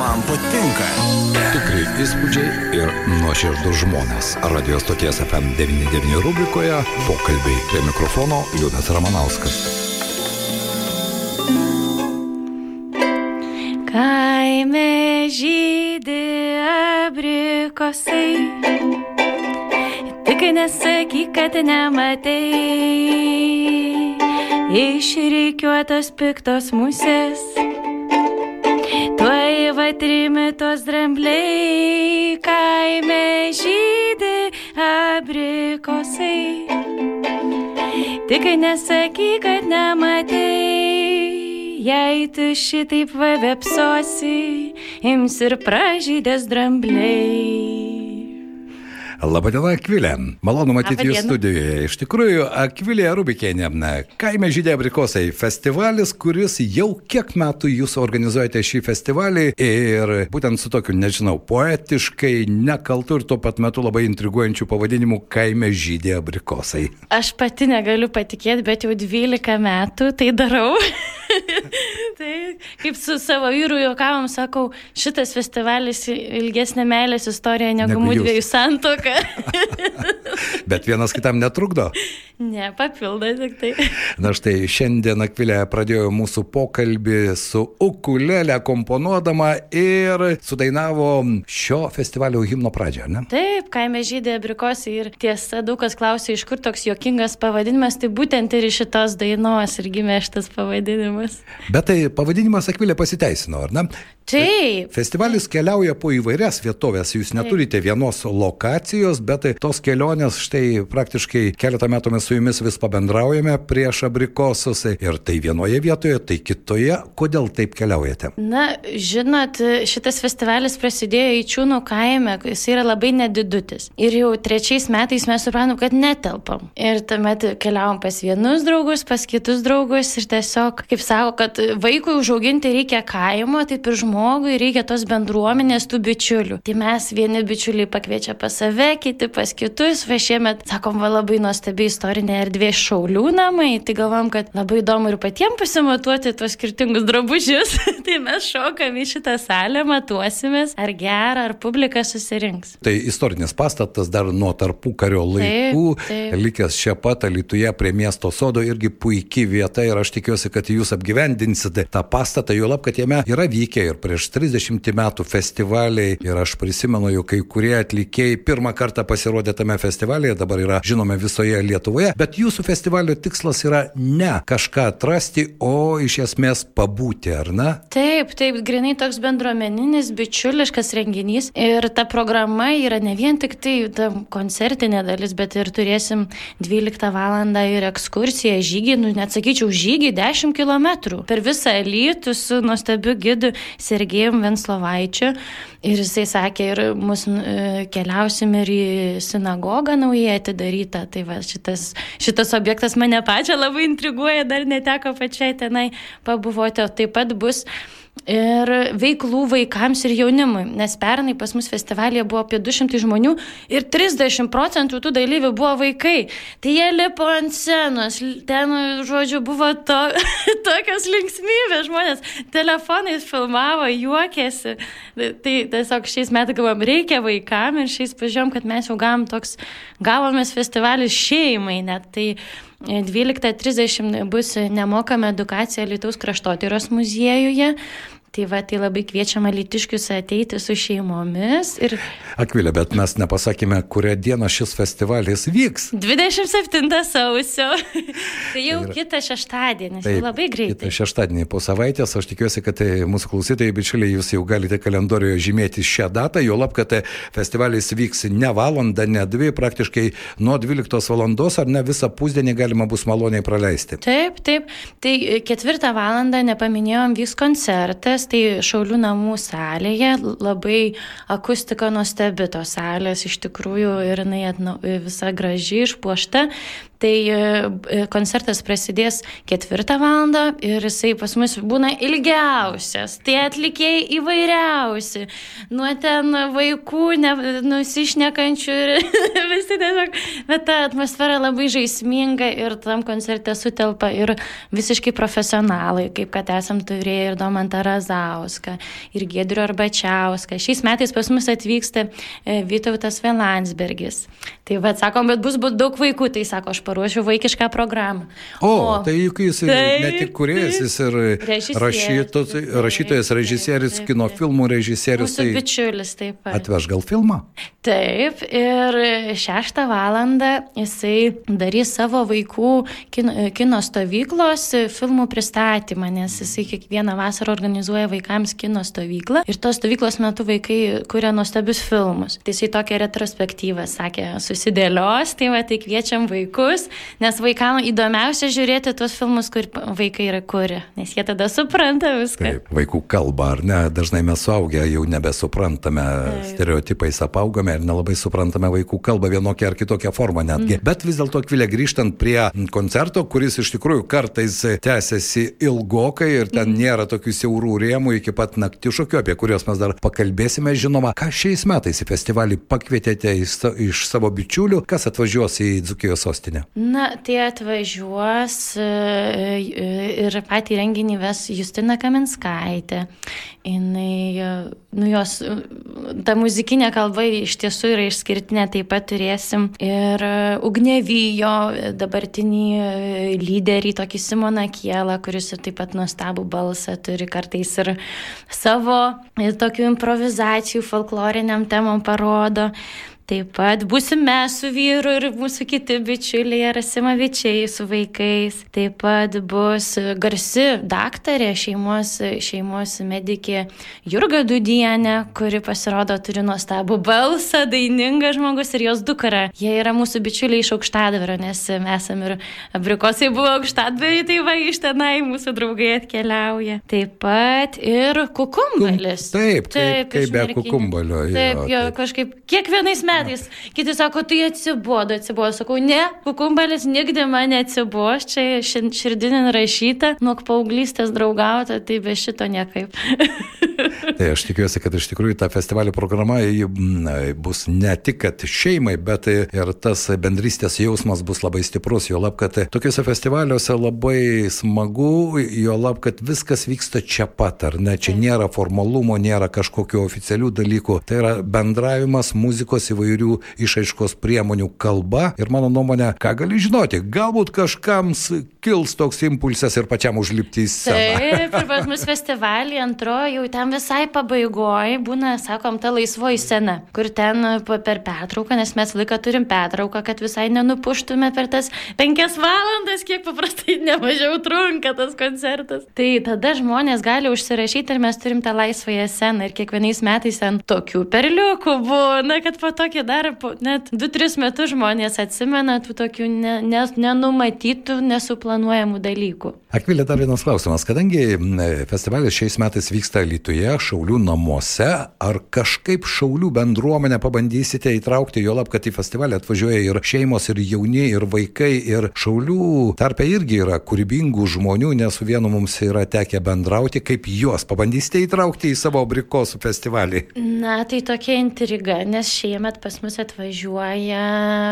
Man patinka. Tikrai įspūdžiai ir nuoširdus žmonės. Radio stoties FM99 rubrikoje pokalbiai prie mikrofono Liudas Ramanauskas. Kaime žydė abrikosai, tik nesakyk, kad nematai. Išreikiuotos piktos musės, tuoj vatrimitos drambliai, kaime žydė abrikosai. Tik nesakyk, kad nematai. Jei tu šitaip vavepsosi, ims ir pražydės drambliai. Labadiena, Akvilė. Malonu matyti jūs studijoje. Iš tikrųjų, Akvilė Rubikienė, kaime žydė abrikosai festivalis, kuris jau kiek metų jūs organizuojate šį festivalį ir būtent su tokiu, nežinau, poetiškai, nekaltu ir tuo pat metu labai intriguojančiu pavadinimu kaime žydė abrikosai. Aš pati negaliu patikėti, bet jau 12 metų tai darau. tai kaip su savo vyru juokavom, sakau, šitas festivalis ilgesnė meilės istorija negu, Negu mūdviejų santoka. Bet vienas kitam netrukdo. ne, papildo tik tai. Na štai šiandien Akvilė pradėjo mūsų pokalbį su ukulelė komponuodama ir sudainavo šio festivalio himno pradžią, ne? Taip, kaime žydė abrikosai ir tiesa, daug kas klausė, iš kur toks juokingas pavadinimas, tai būtent ir iš šitos dainos ir gimė šitas pavadinimas. Bet tai pavadinimas Akvilė pasiteisino, ar ne? Taip, Festivalis keliauja po įvairias vietovės, jūs neturite vienos lokacijos, bet tai tos kelionės, štai praktiškai keletą metų mes su jumis vis pabendraujame prieš abrikosus ir tai vienoje vietoje, tai kitoje. Kodėl taip keliaujate? Na, žinot, šitas festivalis prasidėjo į Čiūnų kaime, jis yra labai nedidutis. Ir jau trečiais metais mes supratom, kad netelpam. Ir tuomet keliavom pas vienus draugus, pas kitus draugus ir tiesiog, kaip sako, kad vaikui užauginti reikia kaimo, taip ir žmogui reikia tos bendruomenės, tų bičiulių. Tai mes vieni bičiuliai pakviečia pas save, kiti pas kitus. Va šiemet, sakom, va labai nuostabi istorinė erdvė šaulių namai. Tai galvom, kad labai įdomu ir patiems pasimatuoti tuos skirtingus drabužius. tai mes šokam į šitą salę, matuosimės, ar gerą, ar publika susirinks. Tai istorinis pastatas dar nuo tarpų kario laikų, taip. likęs čia pat Alituje prie miesto sodo, irgi puikiai vieta ir aš tikiuosi, kad jūs apgyvendinsite tą pastatą, jo lab, kad jame yra vykę ir prieš 30 metų festivaliai ir aš prisimenu, jau kai kurie atlikėjai pirmą kartą pasirodė tame festivalyje, dabar yra žinome visoje Lietuvoje, bet jūsų festivalio tikslas yra ne kažką atrasti, o iš esmės pabūti, ar ne? Taip, taip, grinai toks bendruomeninis, bičiuliškas renginys. Ir ta programa yra ne vien tik tai ta koncertinė dalis, bet ir turėsim 12 val. ir ekskursiją, žygį, nu net sakyčiau, žygį 10 km per visą lytų su nuostabiu gidu Sergejum Venslovaičiu. Ir jisai sakė, ir mus e, keliausim ir į sinagogą naujai atidarytą. Tai va, šitas, šitas objektas mane pačią labai intriguoja, dar neteko pačiai tenai pabuvoti. O taip pat bus ir veiklų vaikams ir jaunimui, nes pernai pas mus festivalėje buvo apie 200 žmonių ir 30 procentų tų dalyvių buvo vaikai. Tai jie lipo ant scenos, ten, žodžiu, buvo to, tokios linksmybės, žmonės telefonais filmavo, juokėsi. Tai tiesiog šiais metais galvom, reikia vaikam ir šiais pažiūrėjom, kad mes jau gavom toks, gavomės festivalis šeimai net. Tai 12.30 bus nemokama edukacija Lietuvos kraštotyros muziejuje. Tai va, tai labai kviečiama lytiškius ateiti su šeimomis. Ir Akvilė, bet mes nepasakėme, kurią dieną šis festivalis vyks. 27 sausio. tai jau Ir- kitą šeštadienį, tai labai greitai. Kitą šeštadienį po savaitės aš tikiuosi, kad tai mūsų klausytojai, bičiuliai, jūs jau galite kalendorijoje žymėti šią datą, jo lab, kad tai festivalis vyks ne valandą, ne dvi, praktiškai nuo 12 valandos ar ne visą pusdienį galima bus maloniai praleisti. Taip, taip. Tai ketvirtą valandą, nepaminėjom, vyks koncertas, tai Šaulių namų salėje. Labai akustika nuostabi tos salės, iš tikrųjų, ir jinai atnau, visa graži, išpuošta. Tai e, koncertas prasidės ketvirtą valandą ir jisai pas mus būna ilgiausias. Tai atlikėjai įvairiausi. Nuo ten vaikų ne, nusišnekančių ir visi tiesiog. Bet ta atmosfera labai žaisminga ir tam koncerte sutelpa ir visiškai profesionalai, kaip kad esam turėję ir Domantą Razauską, ir Gedrių Arbačiauską. Šiais metais pas mus atvyksta e, Vytautas Velansbergis. Tai vad sakom, bet bus daug vaikų, tai sako, aš paruošiu vaikišką programą. O, o tai juk jis taip, ne tik kuriejas, jis ir rašytos, rašytojas, režisierius, kino filmų režisierius. Tai bičiulis taip pat. Atveš gal filmą? Taip, ir šeštą valandą jisai darys savo vaikų kino, kino stovyklos filmų pristatymą, nes jisai kiekvieną vasarą organizuoja vaikams kino stovyklą ir tos stovyklos metu vaikai kuria nuostabius filmus. Tai jisai tokią retrospektyvą sakė, susidėlios, tai va, tai kviečiam vaikus, nes vaikams įdomiausia žiūrėti tuos filmus, kur vaikai yra kuri, nes jie tada supranta viską. Taip, vaikų kalba, ar ne, dažnai mes suaugę jau nebesuprantame, Taip. stereotipais apaugame ir nelabai suprantame vaikų kalbą vienokią ar kitokią formą netgi. Mm. Bet vis dėlto, Kvilė, grįžtant prie koncerto, kuris iš tikrųjų kartais tęsiasi ilgokai ir ten mm. nėra tokių siaurų rėmų iki pat naktišokių, apie kuriuos mes dar pakalbėsime, žinoma, ką šiais metais į festivalį pakvietėte iš savo bičiulių, kas atvažiuos į Dzukijos sostinę? Na, tai atvažiuos e, e, ir patį renginį ves Justina Kaminskaitė. Jis, nu jos, ta muzikinė kalba iš tiesų yra išskirtinė, taip pat turėsim ir Ugnevyjo dabartinį lyderį, tokį Simoną Kielą, kuris ir taip pat nuostabų balsą turi kartais ir savo tokių improvizacijų folkloriniam temam parodo. Taip pat būsime su vyru ir mūsų kiti bičiuliai Rasimavičiai su vaikais. Taip pat bus garsi daktarė šeimos, šeimos medikė Jurga Dudienė, kuri pasirodo turi nuostabų balsą, dainingas žmogus ir jos dukra. Jie yra mūsų bičiuliai iš aukštadvario, nes mes esame ir abrikosai buvo aukštadvariai, tai va iš tenai mūsų draugai atkeliauja. Taip pat ir kukumbalis. Taip, taip, kaip be kukumbalio. Taip, jo, jo kažkaip kiekvienais metais metais. Kiti sako, tai atsibodo, atsibodo. Sakau, ne, kukumbalis nigdė man neatsibos, čia širdinin rašyta, nuo paauglystės draugauta, tai be šito niekaip. tai aš tikiuosi, kad iš tikrųjų ta festivalio programa bus ne tik šeimai, bet ir tas bendrystės jausmas bus labai stiprus, jo lab, kad tokiuose festivaliuose labai smagu, jo lab, kad viskas vyksta čia pat, ar ne, čia nėra formalumo, nėra kažkokių oficialių dalykų, tai yra bendravimas muzikos įvairių įvairių išaiškos priemonių kalba ir mano nuomonė, ką gali žinoti, galbūt kažkam kils toks impulsas ir pačiam užlipti į sceną. Taip, ir pas mus festivalį antrojo, jau ten visai pabaigoje būna, sakom, ta laisvoji scena, kur ten per pertrauką, nes mes laiką turim pertrauką, kad visai nenupuštume per tas penkias valandas, kiek paprastai nemažiau trunka tas koncertas. Tai tada žmonės gali užsirašyti ir mes turim tą laisvąją sceną ir kiekvienais metais ten tokių perliukų būna, kad po tokį dar net 2-3 metus žmonės atsimena tų tokių ne, ne, nenumatytų, nesuplanuojamų dalykų. Akvilė, dar vienas klausimas. Kadangi festivalis šiais metais vyksta Lietuvoje, Šaulių namuose, ar kažkaip Šaulių bendruomenę pabandysite įtraukti, jo lab, kad į festivalį atvažiuoja ir šeimos, ir jauni, ir vaikai, ir Šaulių tarpe irgi yra kūrybingų žmonių, nes su vienu mums yra tekę bendrauti, kaip juos pabandysite įtraukti į savo abrikosų festivalį? Na, tai tokia intriga, nes šiemet pas mus atvažiuoja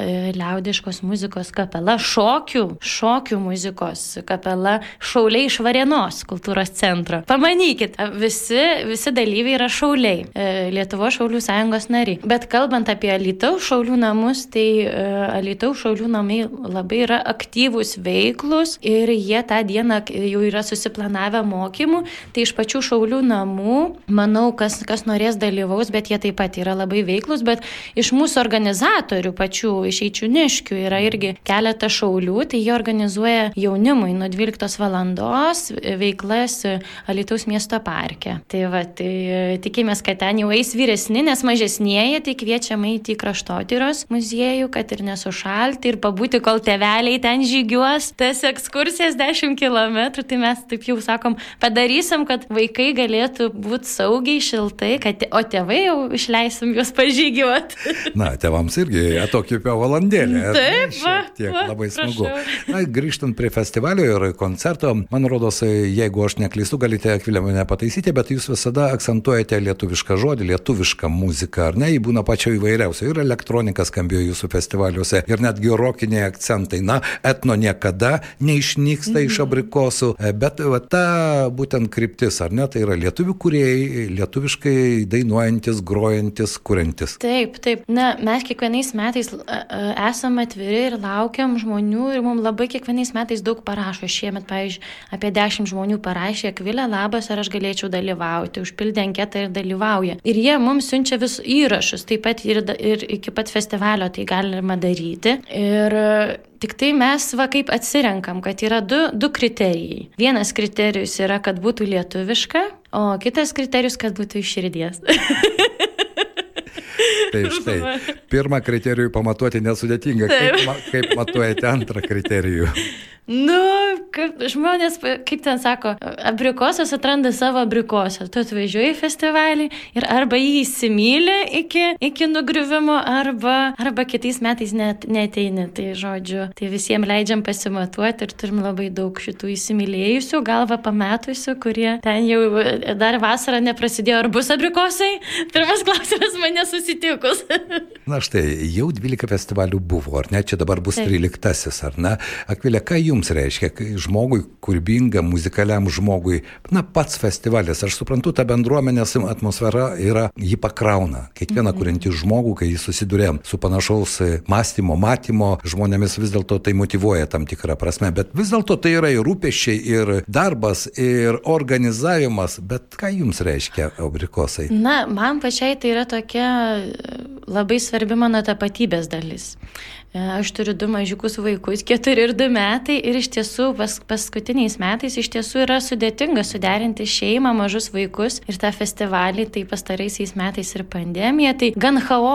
e, liaudiškos muzikos kapela, šokių, šokių muzikos kapela Šauliai iš Varienos kultūros centro. Pamanykit, visi, visi dalyviai yra šauliai, e, Lietuvo šaulių sąjungos nariai. Bet kalbant apie Alitaus šaulių namus, tai e, Alitaus šaulių namai labai yra aktyvūs, veiklus ir jie tą dieną jau yra susiplanavę mokymų. Tai iš pačių šaulių namų, manau, kas, kas norės dalyvaus, bet jie taip pat yra labai veiklus, bet iš mūsų organizatorių pačių, iš eičiuniškių yra irgi keletas šaulių, tai jie organizuoja jaunimui nuo 12 valandos veiklas Alitaus miesto parke. Tai va, tai e, tikimės, kad ten jau eis vyresni, nes mažesnėje, tai kviečiam eiti į kraštotyros muziejų, kad ir nesušalti ir pabūti, kol teveliai ten žygiuos tas ekskursijas 10 km, tai mes taip jau sakom, padarysim, kad vaikai galėtų būti saugiai, šiltai, kad, o tėvai jau išleisim juos pažygiuoti. Na, tevams irgi atokipio valandėlė. Taip, va, tiek va, labai smagu. prašau. Na, grįžtant prie festivalio ir koncerto, man rodos, jeigu aš neklystu, galite Akvilė mane pataisyti, bet jūs visada akcentuojate lietuvišką žodį, lietuvišką muziką, ar ne? Jį būna pačio įvairiausio. Ir elektronika skambėjo jūsų festivaliuose, ir netgi rokiniai akcentai. Na, etno niekada neišnyksta -hmm. iš abrikosų, bet va, ta būtent kryptis, ar ne? Tai yra lietuvių kuriejai, lietuviškai dainuojantis, grojantis, kuriantis. Taip, taip. Na, mes kiekvienais metais esame atviri ir laukiam žmonių ir mums labai kiekvienais metais daug parašo. Šiemet, pavyzdžiui, apie 10 žmonių parašė, Akvilė, labas, ar aš galėčiau dalyvauti, užpildė anketą ir dalyvauja. Ir jie mums siunčia vis įrašus, taip pat ir, ir iki pat festivalio tai galima daryti. Ir Tik tai mes va kaip atsirenkam, kad yra du, du kriterijai. Vienas kriterijus yra, kad būtų lietuviška, o kitas kriterijus, kad būtų iš širdies. Tai štai, pirmą kriterijų pamatuoti nesudėtinga. Kaip, ma, kaip matuojate antrą kriterijų? Nu, kaip žmonės, kaip ten sako, abrikosas atranda savo abrikosą. Tu atvažiuoji į festivalį ir arba jį įsimylė iki, iki nugriuvimo, arba, arba kitais metais net neteini. Tai žodžiu, tai visiems leidžiam pasimatuoti ir turim labai daug šitų įsimylėjusių, galva pametusių, kurie ten jau dar vasarą neprasidėjo, ar bus abrikosai. Pirmas klausimas mane susitikus. Na štai, jau 12 festivalių buvo, ar ne? Čia dabar bus 13, ar ne? Akvilė, ką jums reiškia, žmogui, kūrybingam, muzikaliam žmogui, na pats festivalis, aš suprantu, ta bendruomenės atmosfera yra, jį pakrauna. Kiekvieną -hmm. kuriantį žmogų, kai jis susiduria su panašaus mąstymo, matymo žmonėmis, vis dėlto tai motivuoja tam tikrą prasme, bet vis dėlto tai yra ir rūpešiai, ir darbas, ir organizavimas, bet ką jums reiškia abrikosai? Na, man pačiai tai yra tokia labai svarbi mano tapatybės dalis. Aš turiu du mažiukus vaikus, keturi ir du metai ir iš tiesų pas, paskutiniais metais iš tiesų yra sudėtinga suderinti šeimą, mažus vaikus ir tą festivalį, tai pastaraisiais metais ir pandemija, tai gan chao,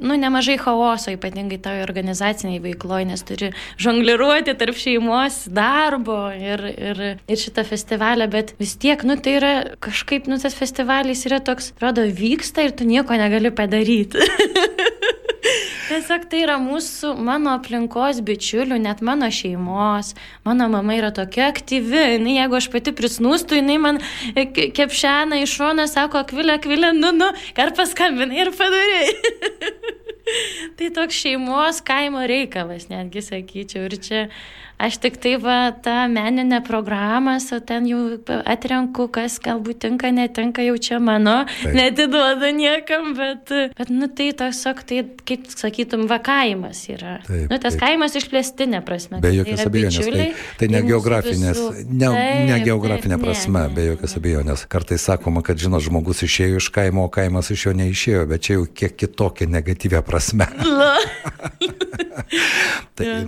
nu nemažai chaoso, ypatingai toj organizaciniai veikloje, nes turi žongliruoti tarp šeimos, darbo ir, ir, ir šitą festivalį, bet vis tiek, nu tai yra kažkaip, nu tas festivalis yra toks, rodo, vyksta ir tu nieko negali padaryti. Tiesiog tai yra mūsų, mano aplinkos bičiulių, net mano šeimos. Mano mama yra tokia aktyvi, jinai, jeigu aš pati prisnūstu, jinai man kepšeną iš šono, sako, akvilė, akvilė, nu, nu, ar paskambinai ir padarai. tai toks šeimos kaimo reikalas, netgi sakyčiau. Ir čia aš tik tai va tą meninę programą, o ten jau atrenku, kas galbūt tinka, netinka, jau čia mano, Taip. netiduodu niekam, bet, bet nu tai tiesiog, tai, kaip sakytum, va kaimas yra. Taip, nu, tas taip. kaimas išplėstinė prasme. Be jokios tai abejonės. Tai, tai ne geografinės, ne, taip, ne geografinė taip, prasme, ne, be jokios abejonės. Kartais sakoma, kad, žinot, žmogus išėjo iš kaimo, o kaimas iš jo neišėjo, bet čia jau kiek kitokia negatyvia prasme. tai ja.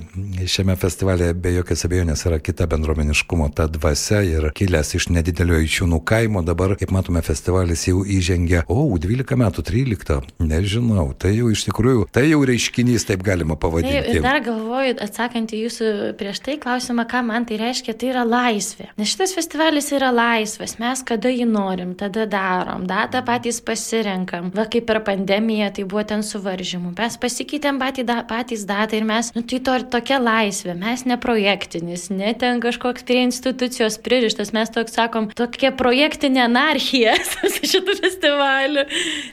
šiame festivalėje be jokios abejonės yra kita bendruomeniškumo ta dvasia ir kilęs iš nedidelio Ičiūnų kaimo, dabar, kaip matome, festivalis jau įžengė, o, 12 metų, 13, nežinau, tai jau iš tikrųjų, tai jau reiškinys, taip galima pavadinti. Ir dar galvoju, atsakant į jūsų prieš tai klausimą, ką man tai reiškia, tai yra laisvė. Nes šitas festivalis yra laisvas, mes kada jį norim, tada darom, datą patys pasirenkam. Va kaip per pandemiją, tai buvo ten suvaržymų. Mes pasikeitėm patys, da, patys datą ir mes, nu tai to ir tokia laisvė, mes ne projektinis, ne ten kažkoks prie institucijos pririštas, mes toks sakom, tokia projektinė anarchija šitų festivaliu.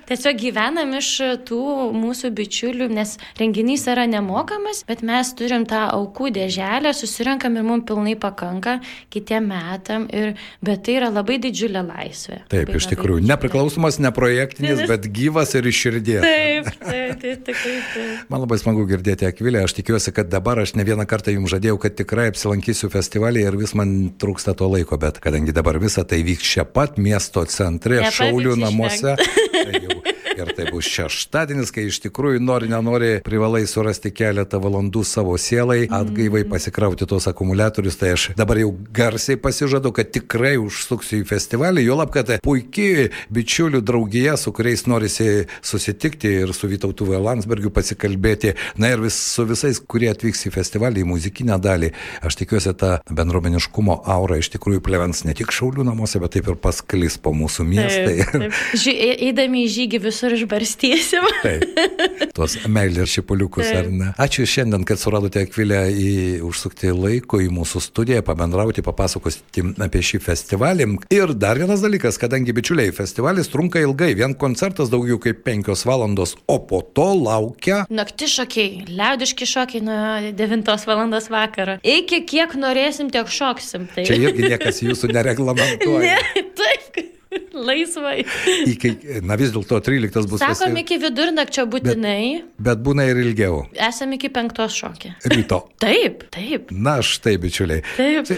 Tiesiog gyvenam iš tų mūsų bičiulių, nes renginys yra nemokamas, bet mes turim tą aukų dėželę, susirenkam ir mums pilnai pakanka kitiem metam, ir, bet tai yra labai didžiulė laisvė. Taip, labai, iš tikrųjų, nepriklausomas, neprojektinis, bet gyvas ir iš širdies. Taip, taip, taip, tikrai. Taip. Man labai smagu girdėti, Akvilė, aš tikiuosi, kad dabar aš ne vieną kartą jums žadėjau, kad tikrai apsilankysiu festivalį ir vis man trūksta to laiko, bet kadangi dabar visa tai vyks čia pat miesto centre, Šaulių namuose, tai ir tai bus šeštadienis, kai iš tikrųjų nori, nenori, privalai surasti keletą valandų savo sielai, atgaivai mm. pasikrauti tos akumuliatorius. Tai aš dabar jau garsiai pasižadu, kad tikrai užsuksiu į festivalį, jo lab, kad puikiai bičiulių draugija, su kuriais norisi susitikti ir su Vytautu Landsbergiu pasikalbėti, na ir vis, su visais, kurie atvyks į festivalį, į muzikinę dalį. Aš tikiuosi, ta bendruomeniškumo aura iš tikrųjų plevens ne tik Šaulių namuose, bet taip ir pasklis po mūsų miestą. Taip, taip. Ži, eidami į žygį visur išbarstyti pabarstysim. Taip. Tuos meilės šipuliukus, ar ne? Ačiū šiandien, kad suradote Akvilę į užsukti laiko į mūsų studiją, pabendrauti, papasakoti apie šį festivalį. Ir dar vienas dalykas, kadangi bičiuliai, festivalis trunka ilgai, vien koncertas daugiau kaip penkios valandos, o po to laukia... Nakti šokiai, liaudiški šokiai nuo 9 valandos vakaro. Iki kiek norėsim, tiek šoksim. Tai. Čia irgi niekas jūsų nereglamentuoja. Ne, taip. Laisvai. Iki, na vis dėlto 13 bus. Sakom, esi... iki vidurnakčio būtinai. Bet, bet būna ir ilgiau. Esame iki penktos šokė. Ryto. Taip, taip. Na štai, bičiuliai. Taip.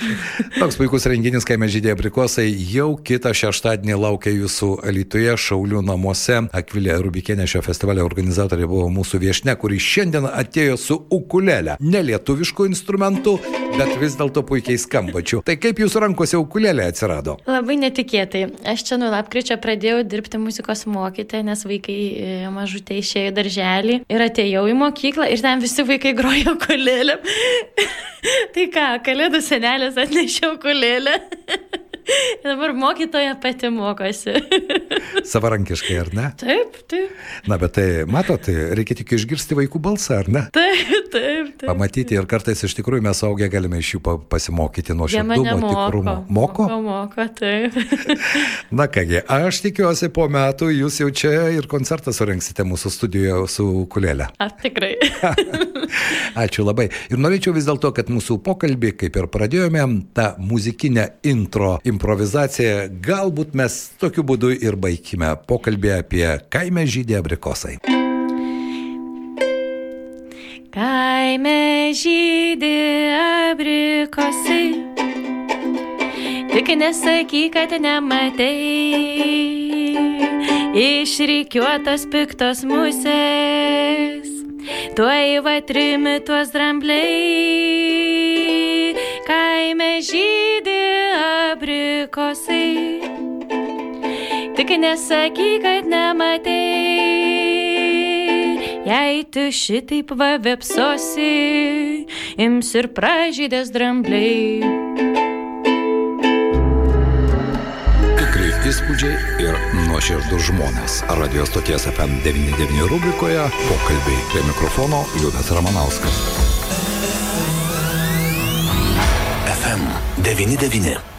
Toks puikus renginys, kai mes žydė abrikosai, jau kitą šeštadienį laukia jūsų Alitoje Šaulių namuose. Akvilė Rubikienė šio festivalio organizatorė buvo mūsų viešne, kuri šiandien atėjo su ukulelė. Ne lietuviškų instrumentų, bet vis dėlto puikiai skambačių. Tai kaip jūsų rankose ukulelė atsirado? Labai netikėtai. Aš čia nuo lapkričio pradėjau dirbti muzikos mokytoją, nes vaikai e, mažutė išėjo į darželį ir atėjau į mokyklą ir ten visi vaikai grojo kulėlėm. tai ką, kalėdų senelės atnešiau kulėlę. Dabar mokytoja pati mokosi. Savarankiškai, ar ne? Taip, taip. Na, bet tai, matot, tai reikia tik išgirsti vaikų balsą, ar ne? Taip, taip. taip Pamatyti ir kartais iš tikrųjų mes augę galime iš jų pasimokyti nuo širdumo, tikrumo. Moko? Moko, moko, taip. Na kągi, aš tikiuosi po metų jūs jau čia ir koncertą surenksite mūsų studijoje su kulėlė. Ar tikrai. Ačiū labai. Ir norėčiau vis dėlto, kad mūsų pokalbį, kaip ir pradėjome, tą muzikinę intro improvizaciją, galbūt mes tokiu būdu ir baigime pokalbį apie kaime žydė abrikosai. Kaime žydė abrikosai, tik nesakyk, kad nematai, išrikiuotos piktos musės, tuoj vatrimi tuos drambliai. Kaime žydė abrikosai. Tik nesakyk, kad nematai, jei tu šitaip va vepsosi, ims ir pražydės drambliai. įspūdžiai ir nuoširdus žmonės. Radio stoties FM99 rubrikoje pokalbiai prie mikrofono Liudas Ramanauskas. FM 99.